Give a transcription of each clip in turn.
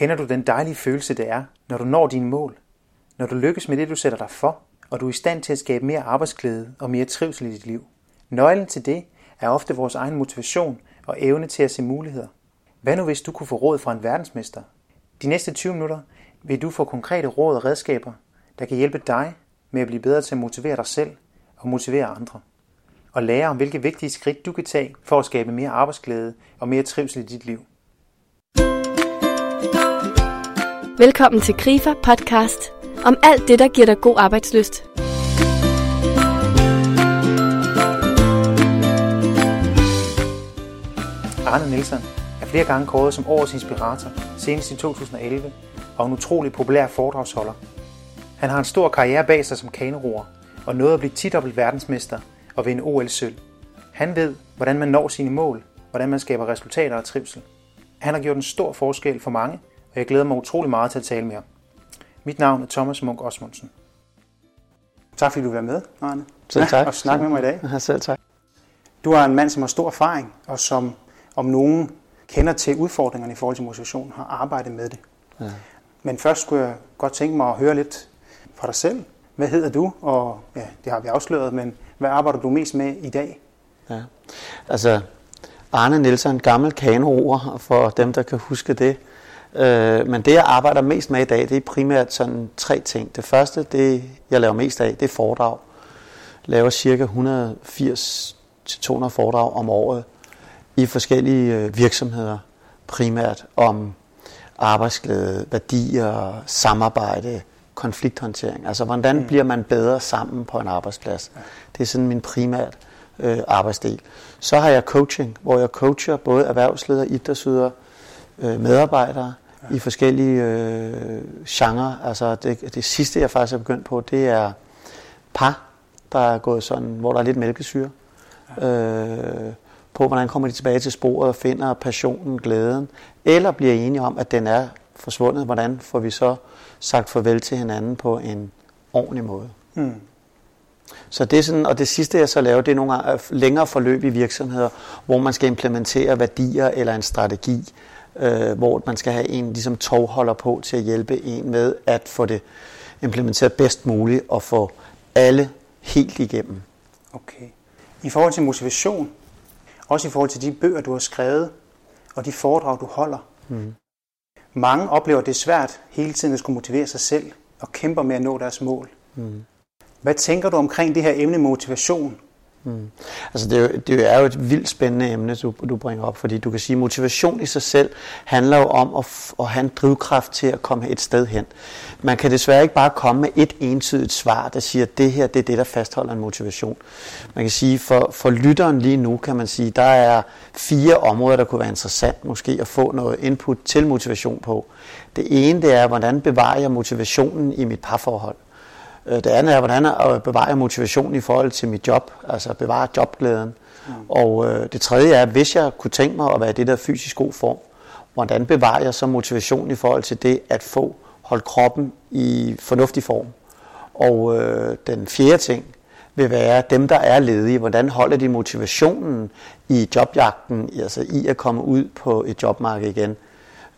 Kender du den dejlige følelse, det er, når du når dine mål? Når du lykkes med det, du sætter dig for, og du er i stand til at skabe mere arbejdsglæde og mere trivsel i dit liv. Nøglen til det er ofte vores egen motivation og evne til at se muligheder. Hvad nu hvis du kunne få råd fra en verdensmester? De næste 20 minutter vil du få konkrete råd og redskaber, der kan hjælpe dig med at blive bedre til at motivere dig selv og motivere andre. Og lære om, hvilke vigtige skridt du kan tage for at skabe mere arbejdsglæde og mere trivsel i dit liv. Velkommen til Grifer Podcast om alt det, der giver dig god arbejdsløst. Arne Nielsen er flere gange kåret som årets inspirator, senest i 2011, og en utrolig populær foredragsholder. Han har en stor karriere bag sig som kaneroer, og nåede at blive 10 verdensmester og vinde OL-sølv. Han ved, hvordan man når sine mål, hvordan man skaber resultater og trivsel. Han har gjort en stor forskel for mange, og jeg glæder mig utrolig meget til at tale med ham. Mit navn er Thomas Munk Osmundsen. Tak fordi du være med, Arne. Selv tak. Og snakke med mig i dag. Ja, selv tak. Du er en mand, som har stor erfaring, og som om nogen kender til udfordringerne i forhold til motivation, har arbejdet med det. Ja. Men først skulle jeg godt tænke mig at høre lidt fra dig selv. Hvad hedder du? Og ja, det har vi afsløret, men hvad arbejder du mest med i dag? Ja. Altså, Arne Nielsen, gammel kanroer, for dem, der kan huske det. Øh, men det, jeg arbejder mest med i dag, det er primært sådan tre ting. Det første, det jeg laver mest af, det er foredrag. Jeg laver cirka 180-200 foredrag om året i forskellige øh, virksomheder, primært om arbejdsglæde, værdier, samarbejde, konflikthåndtering. Altså, hvordan mm. bliver man bedre sammen på en arbejdsplads? Det er sådan min primært øh, arbejdsdel. Så har jeg coaching, hvor jeg coacher både erhvervsledere, idrætsydere, øh, medarbejdere ja. i forskellige øh, genrer. Altså det, det sidste, jeg faktisk er begyndt på, det er par, der er gået sådan, hvor der er lidt mælkesyre. Ja. Øh, på, hvordan kommer de tilbage til sporet og finder passionen, glæden, eller bliver enige om, at den er forsvundet. Hvordan får vi så sagt farvel til hinanden på en ordentlig måde? Mm. Så det er sådan, og det sidste jeg så laver, det er nogle længere forløb i virksomheder, hvor man skal implementere værdier eller en strategi, øh, hvor man skal have en ligesom tovholder på til at hjælpe en med at få det implementeret bedst muligt og få alle helt igennem. Okay. I forhold til motivation, også i forhold til de bøger, du har skrevet, og de foredrag, du holder. Mm. Mange oplever, det svært hele tiden at skulle motivere sig selv og kæmper med at nå deres mål. Mm. Hvad tænker du omkring det her emne motivation? Mm. Altså det, er jo, det er jo et vildt spændende emne, du, du bringer op, fordi du kan sige, at motivation i sig selv handler jo om at, at have en drivkraft til at komme et sted hen. Man kan desværre ikke bare komme med et entydigt svar, der siger, at det her det er det, der fastholder en motivation. Man kan sige, for, for lytteren lige nu, kan man sige, der er fire områder, der kunne være interessant måske at få noget input til motivation på. Det ene, det er, hvordan bevarer jeg motivationen i mit parforhold? Øh, det andet er, hvordan jeg bevarer motivationen i forhold til mit job, altså bevare jobglæden. Mm. Og øh, det tredje er, hvis jeg kunne tænke mig at være i det der fysisk god form, hvordan bevarer jeg så motivationen i forhold til det at få holdt kroppen i fornuftig form. Og øh, den fjerde ting vil være dem, der er ledige. Hvordan holder de motivationen i jobjagten, altså i at komme ud på et jobmarked igen?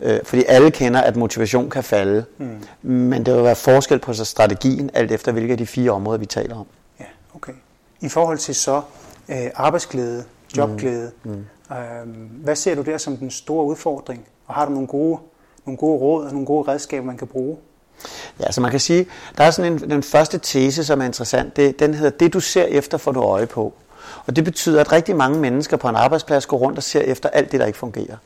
Øh, fordi alle kender, at motivation kan falde. Mm. Men det vil være forskel på så strategien, alt efter hvilke af de fire områder, vi taler om. Ja, okay. I forhold til så øh, arbejdsglæde, jobglæde, mm. Mm. Øh, hvad ser du der som den store udfordring? Og har du nogle gode, nogle gode råd og nogle gode redskaber, man kan bruge? Ja, så man kan sige, der er sådan en, den første tese, som er interessant, det, den hedder, det du ser efter, får du øje på. Og det betyder, at rigtig mange mennesker på en arbejdsplads går rundt og ser efter alt det, der ikke fungerer.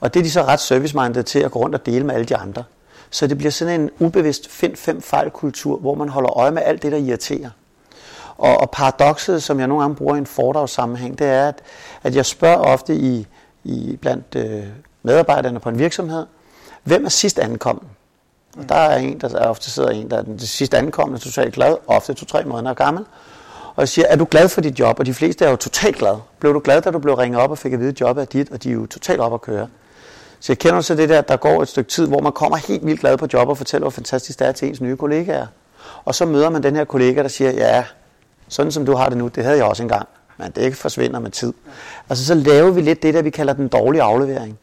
Og det er de så ret service til at gå rundt og dele med alle de andre. Så det bliver sådan en ubevidst find fem fejl kultur, hvor man holder øje med alt det, der irriterer. Og, og paradokset, som jeg nogle gange bruger i en foredragssammenhæng, det er, at, at jeg spørger ofte i, i blandt øh, medarbejderne på en virksomhed, hvem er sidst ankommen? Og der er en, der er ofte sidder en, der er den sidst ankommende, totalt glad, ofte to-tre måneder gammel. Og jeg siger, er du glad for dit job? Og de fleste er jo totalt glade. Blev du glad, da du blev ringet op og fik at vide, at jobbet er dit, og de er jo totalt op at køre? Så jeg kender så det der, der går et stykke tid, hvor man kommer helt vildt glad på job og fortæller, hvor fantastisk det er til ens nye kollegaer. Og så møder man den her kollega, der siger, ja, sådan som du har det nu, det havde jeg også engang. Men det ikke forsvinder med tid. Altså så laver vi lidt det der, vi kalder den dårlige aflevering.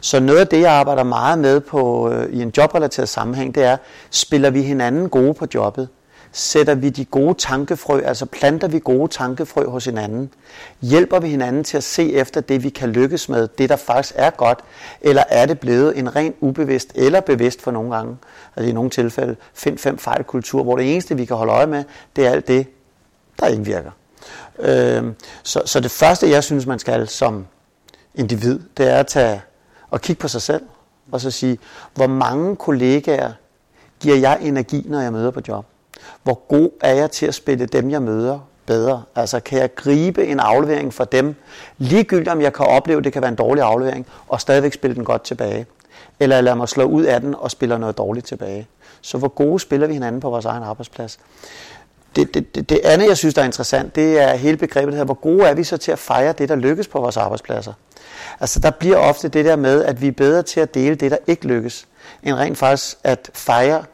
Så noget af det, jeg arbejder meget med på øh, i en jobrelateret sammenhæng, det er, spiller vi hinanden gode på jobbet? Sætter vi de gode tankefrø, altså planter vi gode tankefrø hos hinanden? Hjælper vi hinanden til at se efter det, vi kan lykkes med, det der faktisk er godt? Eller er det blevet en ren ubevidst eller bevidst for nogle gange, altså i nogle tilfælde, find fem fejl kultur, hvor det eneste, vi kan holde øje med, det er alt det, der ikke virker. Øh, så, så det første, jeg synes, man skal som individ, det er at tage og kigge på sig selv, og så sige, hvor mange kollegaer giver jeg energi, når jeg møder på job? Hvor god er jeg til at spille dem, jeg møder, bedre? Altså, kan jeg gribe en aflevering fra dem, ligegyldigt om jeg kan opleve, at det kan være en dårlig aflevering, og stadigvæk spille den godt tilbage? Eller lad mig slå ud af den og spille noget dårligt tilbage? Så hvor gode spiller vi hinanden på vores egen arbejdsplads? Det, det, det, det andet, jeg synes, der er interessant, det er hele begrebet her, hvor gode er vi så til at fejre det, der lykkes på vores arbejdspladser? Altså, der bliver ofte det der med, at vi er bedre til at dele det, der ikke lykkes, end rent faktisk at fejre,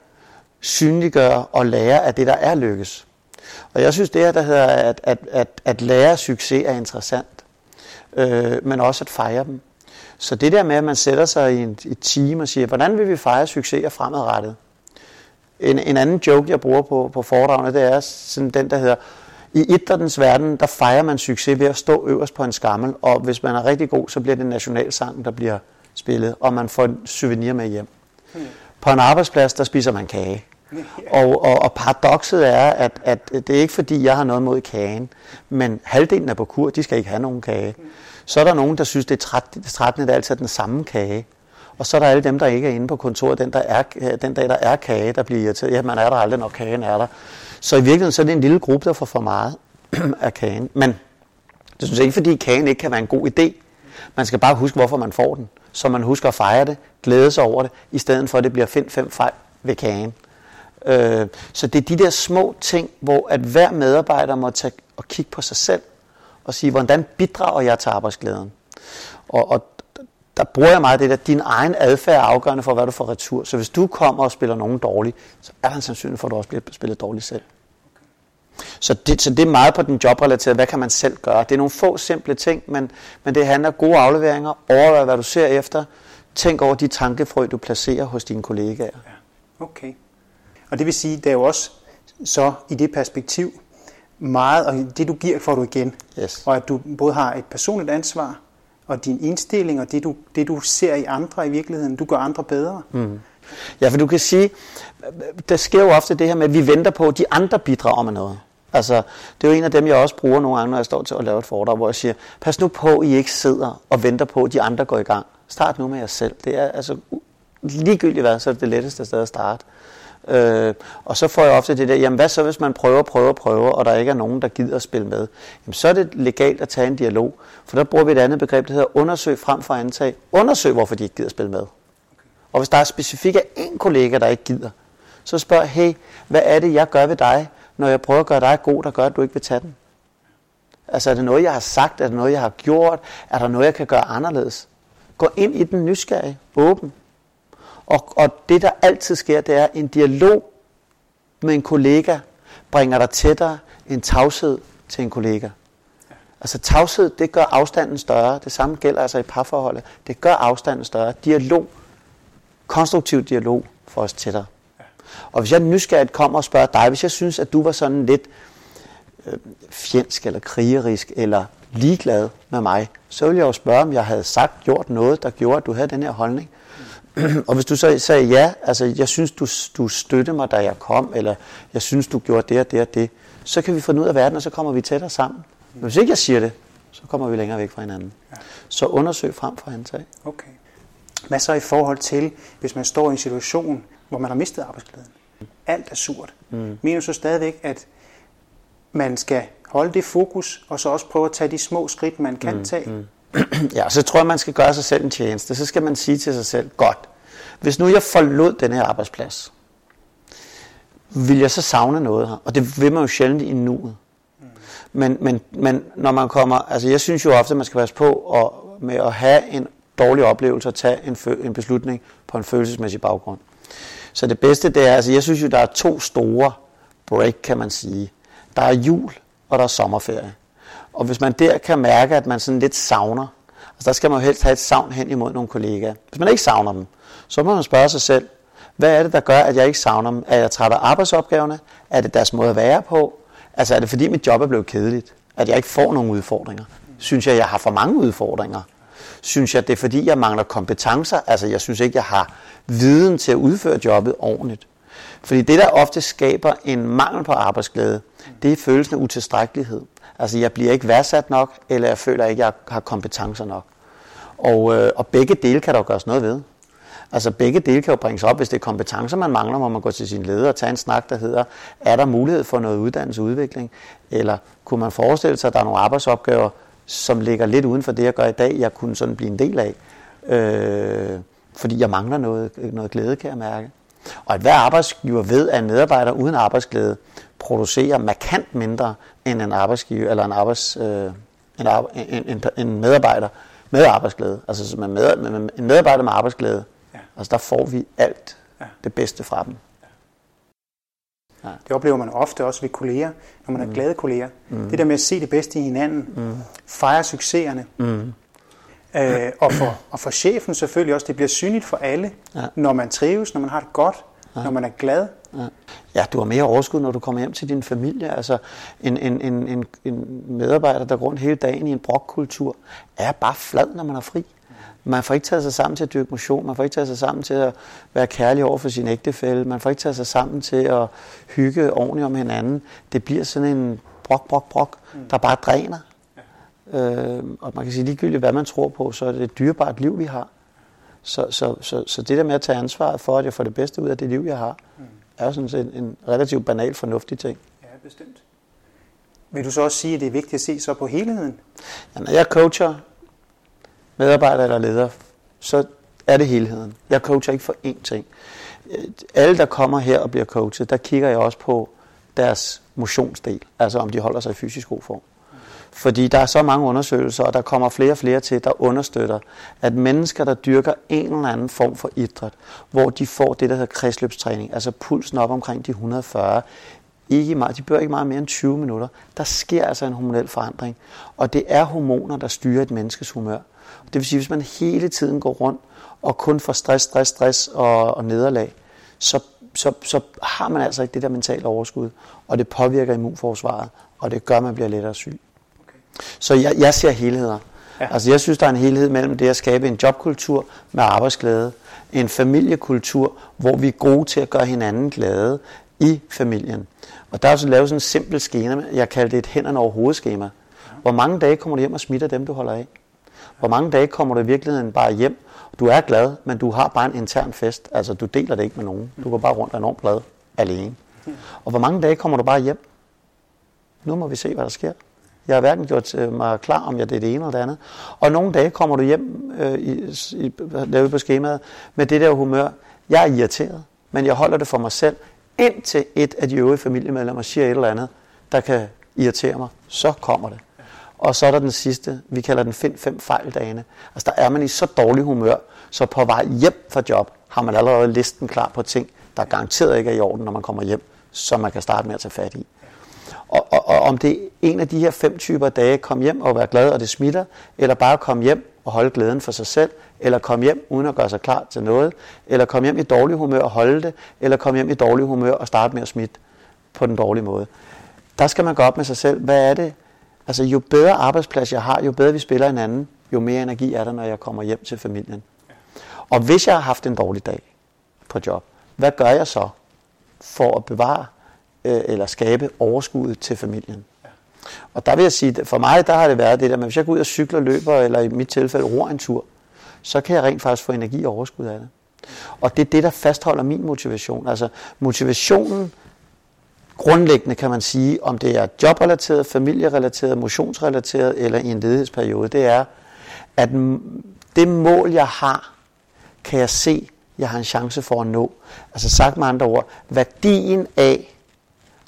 synliggøre og lære af det, der er lykkes. Og jeg synes, det her, der hedder at, at, at, at lære succes er interessant, øh, men også at fejre dem. Så det der med, at man sætter sig i en, et team og siger, hvordan vil vi fejre succeser fremadrettet? En, en anden joke, jeg bruger på, på foredragene, det er sådan den, der hedder, i idrættens verden, der fejrer man succes ved at stå øverst på en skammel, og hvis man er rigtig god, så bliver det nationalsangen, der bliver spillet, og man får en souvenir med hjem. Hmm. På en arbejdsplads, der spiser man kage. Og, og, og paradokset er, at, at det er ikke fordi, jeg har noget mod kagen, men halvdelen er på kur, de skal ikke have nogen kage. Så er der nogen, der synes, det er træt, det trættende, det er altid den samme kage. Og så er der alle dem, der ikke er inde på kontoret, den, der er, den dag, der er kage, der bliver irriteret. Ja, man er der aldrig, når kagen er der. Så i virkeligheden så er det en lille gruppe, der får for meget af kagen. Men det synes jeg ikke, fordi kagen ikke kan være en god idé. Man skal bare huske, hvorfor man får den. Så man husker at fejre det, glæde sig over det, i stedet for at det bliver find fem fejl ved kagen. Øh, så det er de der små ting, hvor at hver medarbejder må tage og kigge på sig selv og sige, hvordan bidrager jeg til arbejdsglæden? Og, og der bruger jeg meget det der, din egen adfærd er afgørende for, hvad du får retur. Så hvis du kommer og spiller nogen dårligt, så er der en sandsynlighed for, at du også bliver spillet dårligt selv. Så det, så det er meget på den jobrelaterede, hvad kan man selv gøre? Det er nogle få simple ting, men, men det handler om gode afleveringer, overvej hvad du ser efter, tænk over de tankefrø, du placerer hos dine kollegaer. Ja. Okay. Og det vil sige, der er jo også så i det perspektiv meget, og det du giver, får du igen. Yes. Og at du både har et personligt ansvar, og din indstilling, og det du, det du ser i andre i virkeligheden, du gør andre bedre. Mm. Ja, for du kan sige, der sker jo ofte det her med, at vi venter på, at de andre bidrager med noget. Altså, det er jo en af dem, jeg også bruger nogle gange, når jeg står til at lave et foredrag, hvor jeg siger, pas nu på, at I ikke sidder og venter på, at de andre går i gang. Start nu med jer selv. Det er altså ligegyldigt hvad, så er det det letteste sted at starte. Øh, og så får jeg ofte det der, jamen hvad så hvis man prøver, prøver, prøver, og der ikke er nogen, der gider at spille med? Jamen så er det legalt at tage en dialog, for der bruger vi et andet begreb, der hedder undersøg frem for antag. Undersøg, hvorfor de ikke gider at spille med. Og hvis der er specifikt en kollega, der ikke gider, så spørg, hey, hvad er det, jeg gør ved dig, når jeg prøver at gøre dig god, der gør, at du ikke vil tage den? Altså er det noget, jeg har sagt? Er det noget, jeg har gjort? Er der noget, jeg kan gøre anderledes? Gå ind i den nysgerrige, åben. Og, og det, der altid sker, det er en dialog med en kollega, bringer dig tættere en tavshed til en kollega. Altså tavshed, det gør afstanden større. Det samme gælder altså i parforholdet. Det gør afstanden større. Dialog, konstruktiv dialog, får os tættere. Og hvis jeg nysgerrigt kommer og spørger dig, hvis jeg synes, at du var sådan lidt øh, fjendsk eller krigerisk eller ligeglad med mig, så ville jeg jo spørge, om jeg havde sagt, gjort noget, der gjorde, at du havde den her holdning. og hvis du så sagde ja, altså jeg synes, du, du støttede mig, da jeg kom, eller jeg synes, du gjorde det og det og det, så kan vi få ud af verden, og så kommer vi tættere sammen. Men hvis ikke jeg siger det, så kommer vi længere væk fra hinanden. Ja. Så undersøg frem for antag. Okay. Hvad så i forhold til, hvis man står i en situation, hvor man har mistet arbejdsglæden? Alt er surt. Mm. Mener så stadigvæk, at man skal holde det fokus, og så også prøve at tage de små skridt, man kan mm. tage? Mm. ja, så tror jeg, man skal gøre sig selv en tjeneste. Så skal man sige til sig selv, godt, hvis nu jeg forlod den her arbejdsplads, vil jeg så savne noget her? Og det vil man jo sjældent i nuet. Men, men, men når man kommer, altså jeg synes jo ofte, at man skal passe på og, med at have en dårlig oplevelse og tage en, en beslutning på en følelsesmæssig baggrund. Så det bedste det er, altså jeg synes jo, der er to store break, kan man sige. Der er jul, og der er sommerferie. Og hvis man der kan mærke, at man sådan lidt savner Altså der skal man jo helst have et savn hen imod nogle kollegaer. Hvis man ikke savner dem, så må man spørge sig selv, hvad er det, der gør, at jeg ikke savner dem? Er jeg træt af arbejdsopgaverne? Er det deres måde at være på? Altså er det fordi mit job er blevet kedeligt? At jeg ikke får nogen udfordringer? Synes jeg, jeg har for mange udfordringer? Synes jeg, det er fordi, jeg mangler kompetencer? Altså jeg synes ikke, jeg har viden til at udføre jobbet ordentligt. Fordi det, der ofte skaber en mangel på arbejdsglæde, det er følelsen af utilstrækkelighed. Altså jeg bliver ikke værdsat nok, eller jeg føler ikke, jeg har kompetencer nok. Og, øh, og begge dele kan der jo gøres noget ved. Altså begge dele kan jo bringes op. Hvis det er kompetencer, man mangler, må man gå til sin leder og tage en snak, der hedder, er der mulighed for noget uddannelse og udvikling? Eller kunne man forestille sig, at der er nogle arbejdsopgaver, som ligger lidt uden for det, jeg gør i dag, jeg kunne sådan blive en del af? Øh, fordi jeg mangler noget, noget glæde, kan jeg mærke. Og at hver arbejdsgiver ved, at en medarbejder uden arbejdsglæde producerer markant mindre end en arbejdsgiver eller en, arbejds, øh, en, en, en, medarbejder med arbejdsglæde. Altså med, med, med, en medarbejder med arbejdsglæde Ja. Altså der får vi alt ja. det bedste fra dem. Ja. Det oplever man ofte også ved kolleger, når man mm. er glade kolleger. Mm. Det der med at se det bedste i hinanden, mm. fejre succeserne. Mm. Øh, og, for, og for chefen selvfølgelig også, det bliver synligt for alle, ja. når man trives, når man har det godt, ja. når man er glad. Ja. ja, du har mere overskud, når du kommer hjem til din familie. Altså en, en, en, en, en medarbejder, der går rundt hele dagen i en brokkultur, er bare flad, når man er fri. Man får ikke taget sig sammen til at dyrke motion, man får ikke taget sig sammen til at være kærlig over for sin ægtefælle, man får ikke taget sig sammen til at hygge ordentligt om hinanden. Det bliver sådan en brok, brok, brok, der bare dræner. Øh, og man kan sige ligegyldigt, hvad man tror på, så er det et dyrebart liv, vi har. Så, så, så, så det der med at tage ansvaret for, at jeg får det bedste ud af det liv, jeg har, mm. er jo sådan set en relativt banal, fornuftig ting. Ja, bestemt. Vil du så også sige, at det er vigtigt at se så på helheden? Ja, når jeg coacher medarbejder eller leder, så er det helheden. Jeg coacher ikke for én ting. Øh, alle, der kommer her og bliver coachet, der kigger jeg også på deres motionsdel, altså om de holder sig i fysisk god form. Fordi der er så mange undersøgelser, og der kommer flere og flere til, der understøtter, at mennesker, der dyrker en eller anden form for idræt, hvor de får det, der hedder kredsløbstræning, altså pulsen op omkring de 140, ikke meget, de bør ikke meget mere end 20 minutter, der sker altså en hormonel forandring. Og det er hormoner, der styrer et menneskes humør. Det vil sige, hvis man hele tiden går rundt og kun får stress, stress, stress og, og nederlag, så, så, så har man altså ikke det der mentale overskud, og det påvirker immunforsvaret, og det gør, at man bliver lettere syg. Okay. Så jeg, jeg ser helheder. Ja. Altså jeg synes, der er en helhed mellem det at skabe en jobkultur med arbejdsglæde, en familiekultur, hvor vi er gode til at gøre hinanden glade i familien. Og der er også lavet sådan en simpel skema, jeg kalder det et hænderne over hovedskema. Hvor mange dage kommer du hjem og smitter dem, du holder af? Hvor mange dage kommer du i virkeligheden bare hjem? Du er glad, men du har bare en intern fest. Altså, du deler det ikke med nogen. Du går bare rundt og enormt glad alene. Og hvor mange dage kommer du bare hjem? Nu må vi se, hvad der sker. Jeg har hverken gjort øh, mig klar, om jeg det er det ene eller det andet. Og nogle dage kommer du hjem, øh, i, i, lavet på skemaet, med det der humør. Jeg er irriteret, men jeg holder det for mig selv, indtil et af de øvrige familiemedlemmer siger et eller andet, der kan irritere mig. Så kommer det. Og så er der den sidste, vi kalder den find fem fejl dagene. Altså der er man i så dårlig humør, så på vej hjem fra job har man allerede listen klar på ting, der garanteret ikke er i orden, når man kommer hjem, som man kan starte med at tage fat i. Og, og, og om det er en af de her fem typer dage, kom hjem og være glad, og det smitter, eller bare komme hjem og holde glæden for sig selv, eller komme hjem uden at gøre sig klar til noget, eller komme hjem i dårlig humør og holde det, eller komme hjem i dårlig humør og starte med at smitte på den dårlige måde. Der skal man gå op med sig selv, hvad er det, Altså jo bedre arbejdsplads jeg har, jo bedre vi spiller hinanden, jo mere energi er der, når jeg kommer hjem til familien. Og hvis jeg har haft en dårlig dag på job, hvad gør jeg så for at bevare øh, eller skabe overskuddet til familien? Og der vil jeg sige, for mig der har det været det der, at hvis jeg går ud og cykler, løber, eller i mit tilfælde ror en tur, så kan jeg rent faktisk få energi og overskud af det. Og det er det, der fastholder min motivation. Altså motivationen grundlæggende kan man sige, om det er jobrelateret, familierelateret, motionsrelateret eller i en ledighedsperiode, det er, at det mål, jeg har, kan jeg se, jeg har en chance for at nå. Altså sagt med andre ord, værdien af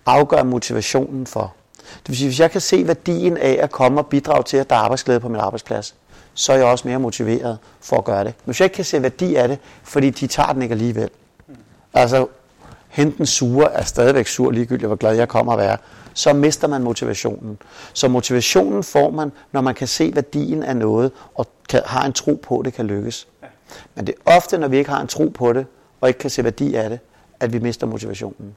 afgør motivationen for. Det vil sige, hvis jeg kan se værdien af at komme og bidrage til, at der er arbejdsglæde på min arbejdsplads, så er jeg også mere motiveret for at gøre det. Men hvis jeg ikke kan se værdi af det, fordi de tager den ikke alligevel. Altså, hente den sure er stadigvæk sur, ligegyldigt hvor glad jeg kommer at være, så mister man motivationen. Så motivationen får man, når man kan se værdien af noget, og kan, har en tro på, at det kan lykkes. Men det er ofte, når vi ikke har en tro på det, og ikke kan se værdi af det, at vi mister motivationen.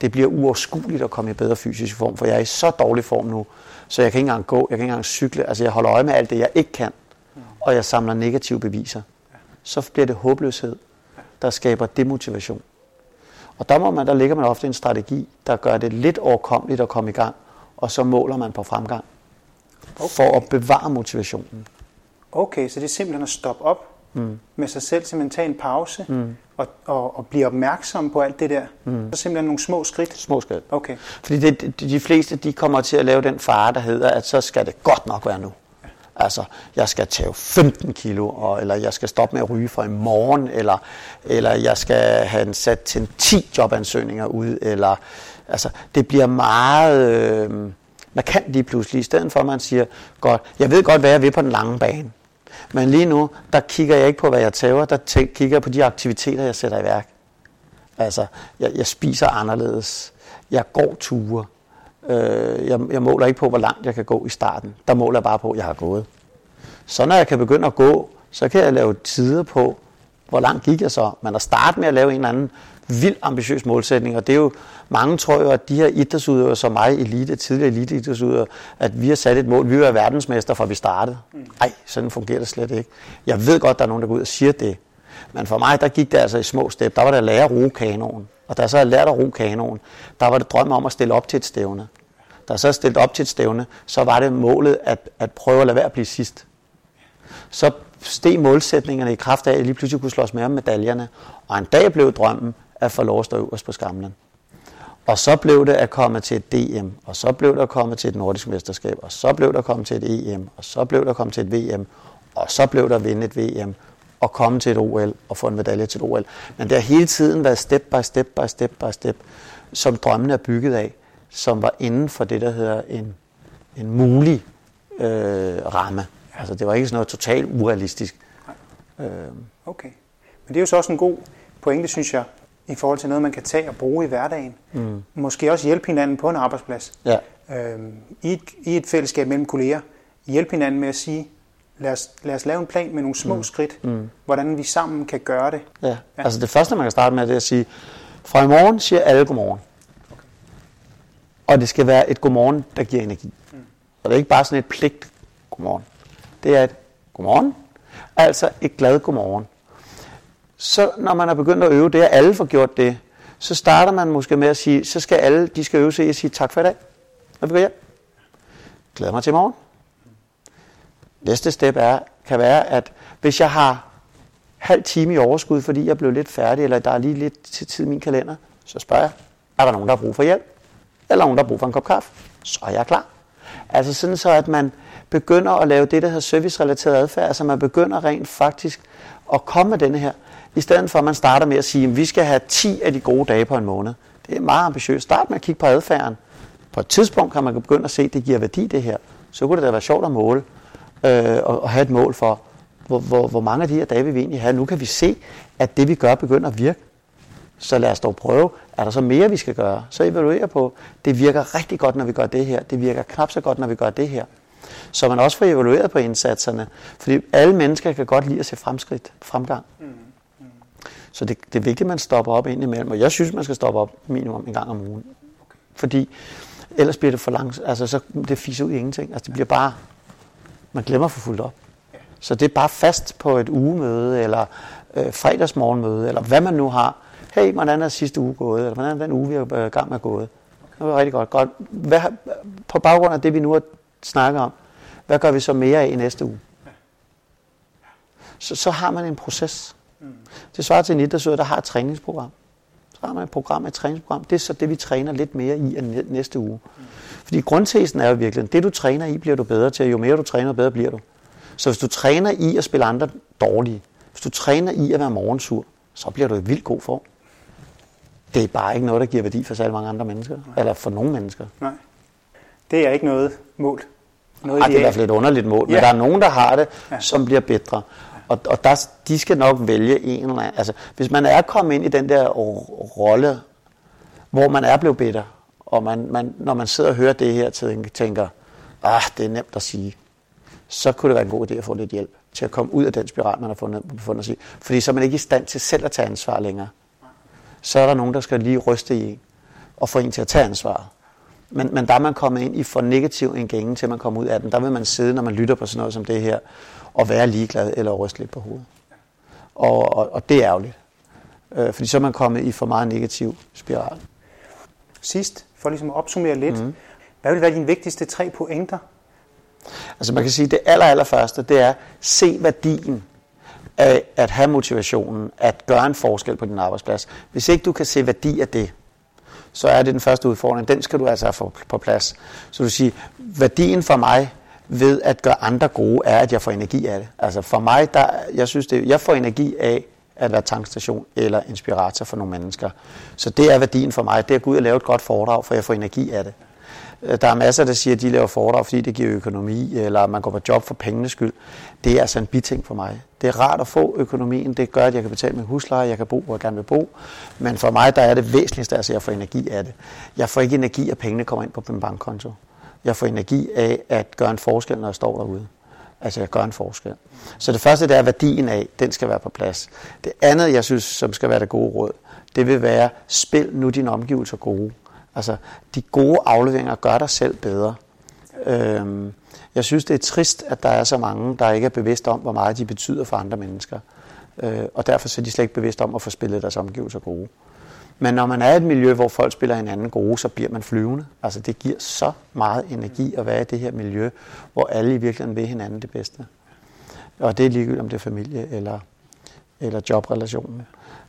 Det bliver uoverskueligt at komme i bedre fysisk form, for jeg er i så dårlig form nu, så jeg kan ikke engang gå, jeg kan ikke engang cykle. Altså jeg holder øje med alt det, jeg ikke kan, og jeg samler negative beviser. Så bliver det håbløshed, der skaber demotivation. Og der, må man, der ligger man ofte en strategi, der gør det lidt overkommeligt at komme i gang, og så måler man på fremgang. Okay. For at bevare motivationen. Okay, så det er simpelthen at stoppe op mm. med sig selv, simpelthen tage en pause mm. og, og, og blive opmærksom på alt det der. Mm. Så simpelthen nogle små skridt. Små skridt. Okay. Fordi det, de fleste de kommer til at lave den fare, der hedder, at så skal det godt nok være nu. Altså, jeg skal tage 15 kilo, og, eller jeg skal stoppe med at ryge for i morgen, eller, eller jeg skal have en sat til 10 jobansøgninger ud, eller altså, det bliver meget øh, markant lige pludselig, i stedet for at man siger, godt, jeg ved godt, hvad jeg vil på den lange bane. Men lige nu, der kigger jeg ikke på, hvad jeg tager, der kigger jeg på de aktiviteter, jeg sætter i værk. Altså, jeg, jeg spiser anderledes. Jeg går ture. Øh, jeg, jeg måler ikke på, hvor langt jeg kan gå i starten. Der måler jeg bare på, at jeg har gået. Så når jeg kan begynde at gå, så kan jeg lave tider på, hvor langt gik jeg så. Men at starte med at lave en eller anden vild ambitiøs målsætning, og det er jo, mange tror jo, at de her idrætsudøvere som mig, elite, tidligere elite idrætsudøvere, at vi har sat et mål, vi vil være verdensmester, fra vi startede. Nej, mm. sådan fungerer det slet ikke. Jeg ved godt, der er nogen, der går ud og siger det. Men for mig, der gik det altså i små step. Der var det at lære at ro kanonen. Og da jeg så havde lært at ro kanonen, der var det drøm om at stille op til et stævne. Da jeg så stillet op til et stævne, så var det målet at, at prøve at lade være at blive sidst. Så steg målsætningerne i kraft af, at jeg lige pludselig kunne slås med om medaljerne. Og en dag blev drømmen at få lov at stå øverst på skamlen. Og så blev det at komme til et DM, og så blev det at komme til et nordisk mesterskab, og så blev det at komme til et EM, og så blev det at komme til et VM, og så blev der at vinde et VM, og komme til et OL og få en medalje til et OL. Men det har hele tiden været step by step by step by step, som drømmen er bygget af, som var inden for det, der hedder en, en mulig øh, ramme. Altså det var ikke sådan noget totalt urealistisk. Øh. Okay. Men det er jo så også en god pointe, synes jeg, i forhold til noget, man kan tage og bruge i hverdagen. Mm. Måske også hjælpe hinanden på en arbejdsplads. Ja. Øhm, i, et, I et fællesskab mellem kolleger. Hjælpe hinanden med at sige, lad os, lad os lave en plan med nogle små mm. skridt, mm. hvordan vi sammen kan gøre det. Ja. ja, altså det første, man kan starte med, det er at sige, fra i morgen siger alle godmorgen. Okay. Og det skal være et godmorgen, der giver energi. Mm. Og det er ikke bare sådan et pligt godmorgen. Det er et godmorgen, altså et glad godmorgen så når man er begyndt at øve det, og alle får gjort det, så starter man måske med at sige, så skal alle, de skal øve sig i at sige tak for i dag, når vi går hjem. Glæder mig til i morgen. Næste step er, kan være, at hvis jeg har halv time i overskud, fordi jeg blev lidt færdig, eller der er lige lidt til tid i min kalender, så spørger jeg, er der nogen, der har brug for hjælp? Eller nogen, der har brug for en kop kaffe? Så er jeg klar. Altså sådan så, at man begynder at lave det, der hedder servicerelateret adfærd, altså man begynder rent faktisk at komme med denne her. I stedet for, at man starter med at sige, at vi skal have 10 af de gode dage på en måned. Det er meget ambitiøst. Start med at kigge på adfærden. På et tidspunkt kan man begynde at se, at det giver værdi det her. Så kunne det da være sjovt at måle øh, og, og have et mål for, hvor, hvor, hvor mange af de her dage vil vi egentlig have. Nu kan vi se, at det vi gør begynder at virke. Så lad os dog prøve, er der så mere, vi skal gøre? Så evaluere på, det virker rigtig godt, når vi gør det her. Det virker knap så godt, når vi gør det her. Så man også får evalueret på indsatserne. Fordi alle mennesker kan godt lide at se fremskridt, fremgang. Mm. Så det, det er vigtigt, at man stopper op ind imellem. Og jeg synes, man skal stoppe op minimum en gang om ugen. Fordi ellers bliver det for langt. Altså, så det fiser ud i ingenting. Altså, det bliver bare... Man glemmer at få fuldt op. Så det er bare fast på et ugemøde, eller øh, fredagsmorgenmøde, eller hvad man nu har. Hey, hvordan er sidste uge gået? Eller hvordan er den uge, vi er i gang med gået? Det var rigtig godt. godt. Hvad, på baggrund af det, vi nu har snakket om, hvad gør vi så mere af i næste uge? Så, så har man en proces. Mm. Det svarer til en idrætsøger, der har et træningsprogram. Har man et program, et træningsprogram. Det er så det, vi træner lidt mere i næste uge. Fordi grundtesen er jo virkelig, det du træner i, bliver du bedre til. Jo mere du træner, bedre bliver du. Så hvis du træner i at spille andre dårlige, hvis du træner i at være morgensur, så bliver du i vildt god form. Det er bare ikke noget, der giver værdi for særlig mange andre mennesker. Nej. Eller for nogle mennesker. Nej. Det er ikke noget mål. Noget Ej, det er i hvert fald et underligt mål. Ja. Men der er nogen, der har det, ja. som bliver bedre. Og, og der, de skal nok vælge en eller anden. Altså, hvis man er kommet ind i den der rolle, hvor man er blevet bitter, og man, man, når man sidder og hører det her, tænker, ah, det er nemt at sige, så kunne det være en god idé at få lidt hjælp til at komme ud af den spiral, man har fundet, fundet sig i. Fordi så er man ikke i stand til selv at tage ansvar længere. Så er der nogen, der skal lige ryste i en og få en til at tage ansvaret. Men, men der er man kommet ind i for negativ en gænge, til man kommer ud af den. Der vil man sidde, når man lytter på sådan noget som det her, og være ligeglad eller ryste lidt på hovedet. Og, og, og det er ærgerligt. Øh, fordi så er man kommet i for meget negativ spiral. Sidst, for ligesom at opsummere lidt, mm. hvad vil være dine vigtigste tre pointer? Altså man kan sige, at det aller, aller første, det er, se værdien af at have motivationen, at gøre en forskel på din arbejdsplads. Hvis ikke du kan se værdi af det, så er det den første udfordring. Den skal du altså have på plads. Så du siger, værdien for mig ved at gøre andre gode, er, at jeg får energi af det. Altså for mig, der, jeg synes det, jeg får energi af at være tankstation eller inspirator for nogle mennesker. Så det er værdien for mig, det er at gå ud og lave et godt foredrag, for jeg får energi af det. Øh, der er masser, der siger, at de laver foredrag, fordi det giver økonomi, eller man går på job for pengenes skyld. Det er altså en biting for mig. Det er rart at få økonomien. Det gør, at jeg kan betale min husleje, jeg kan bo, hvor jeg gerne vil bo. Men for mig, der er det væsentligste, at jeg får energi af det. Jeg får ikke energi, at pengene kommer ind på min bankkonto. Jeg får energi af at gøre en forskel, når jeg står derude. Altså, jeg gør en forskel. Så det første, det er værdien af, den skal være på plads. Det andet, jeg synes, som skal være det gode råd, det vil være, spil nu dine omgivelser gode. Altså, de gode afleveringer gør dig selv bedre. Øhm, jeg synes, det er trist, at der er så mange, der ikke er bevidste om, hvor meget de betyder for andre mennesker. Øh, og derfor så er de slet ikke bevidste om at få spillet deres omgivelser gode. Men når man er i et miljø, hvor folk spiller hinanden gode, så bliver man flyvende. Altså det giver så meget energi at være i det her miljø, hvor alle i virkeligheden vil hinanden det bedste. Og det er ligegyldigt, om det er familie eller, eller jobrelationen.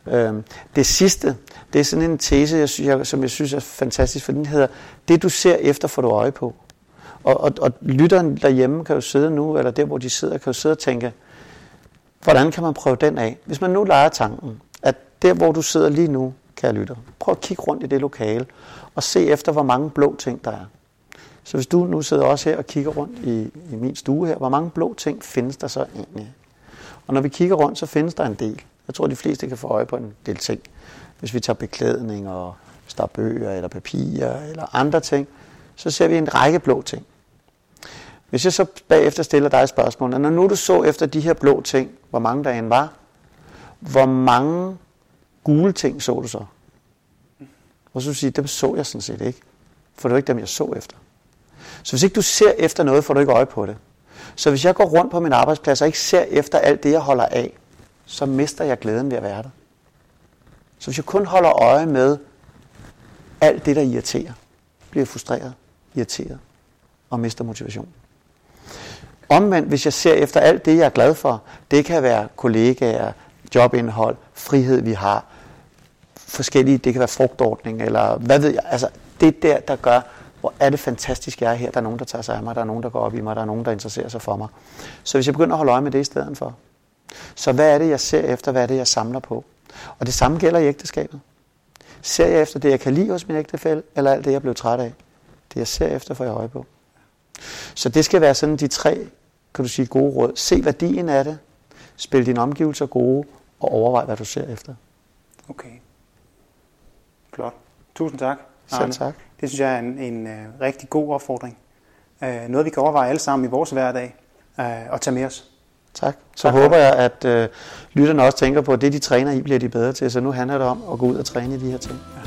Øhm, det sidste, det er sådan en tese, jeg synes, jeg, som jeg synes er fantastisk, for den hedder, det du ser efter, får du øje på. Og, og, og lytteren derhjemme kan jo sidde nu, eller der hvor de sidder, kan jo sidde og tænke, hvordan kan man prøve den af? Hvis man nu leger tanken, at der hvor du sidder lige nu, kære lytter, prøv at kigge rundt i det lokale, og se efter, hvor mange blå ting der er. Så hvis du nu sidder også her og kigger rundt i, i min stue her, hvor mange blå ting findes der så egentlig? Og når vi kigger rundt, så findes der en del. Jeg tror, de fleste kan få øje på en del ting. Hvis vi tager beklædning, og hvis der er bøger, eller papirer, eller andre ting, så ser vi en række blå ting. Hvis jeg så bagefter stiller dig et spørgsmål, når nu du så efter de her blå ting, hvor mange der end var, hvor mange gule ting så du så? Og så vil du sige, dem så jeg sådan set ikke. For det var ikke dem, jeg så efter. Så hvis ikke du ser efter noget, får du ikke øje på det. Så hvis jeg går rundt på min arbejdsplads og ikke ser efter alt det, jeg holder af, så mister jeg glæden ved at være der. Så hvis jeg kun holder øje med alt det, der irriterer, bliver frustreret, irriteret og mister motivation. Omvendt, hvis jeg ser efter alt det, jeg er glad for, det kan være kollegaer, jobindhold, frihed, vi har, forskellige, det kan være frugtordning, eller hvad ved jeg, altså det der, der gør, hvor er det fantastisk, jeg er her, der er nogen, der tager sig af mig, der er nogen, der går op i mig, der er nogen, der interesserer sig for mig. Så hvis jeg begynder at holde øje med det i stedet for, så hvad er det, jeg ser efter, hvad er det, jeg samler på? Og det samme gælder i ægteskabet. Ser jeg efter det, jeg kan lide hos min ægtefælle, eller alt det, jeg blev træt af? Det, jeg ser efter, får jeg øje på. Så det skal være sådan de tre, kan du sige, gode råd. Se værdien af det, spil dine omgivelser gode, og overvej, hvad du ser efter. Okay. Flot. Tusind tak. Arne. Selv tak. Det synes jeg er en, en uh, rigtig god opfordring. Uh, noget, vi kan overveje alle sammen i vores hverdag uh, og tage med os. Tak. Så tak, håber jeg, at uh, lytterne også tænker på, at det, de træner i, bliver de bedre til. Så nu handler det om at gå ud og træne i de her ting. Ja.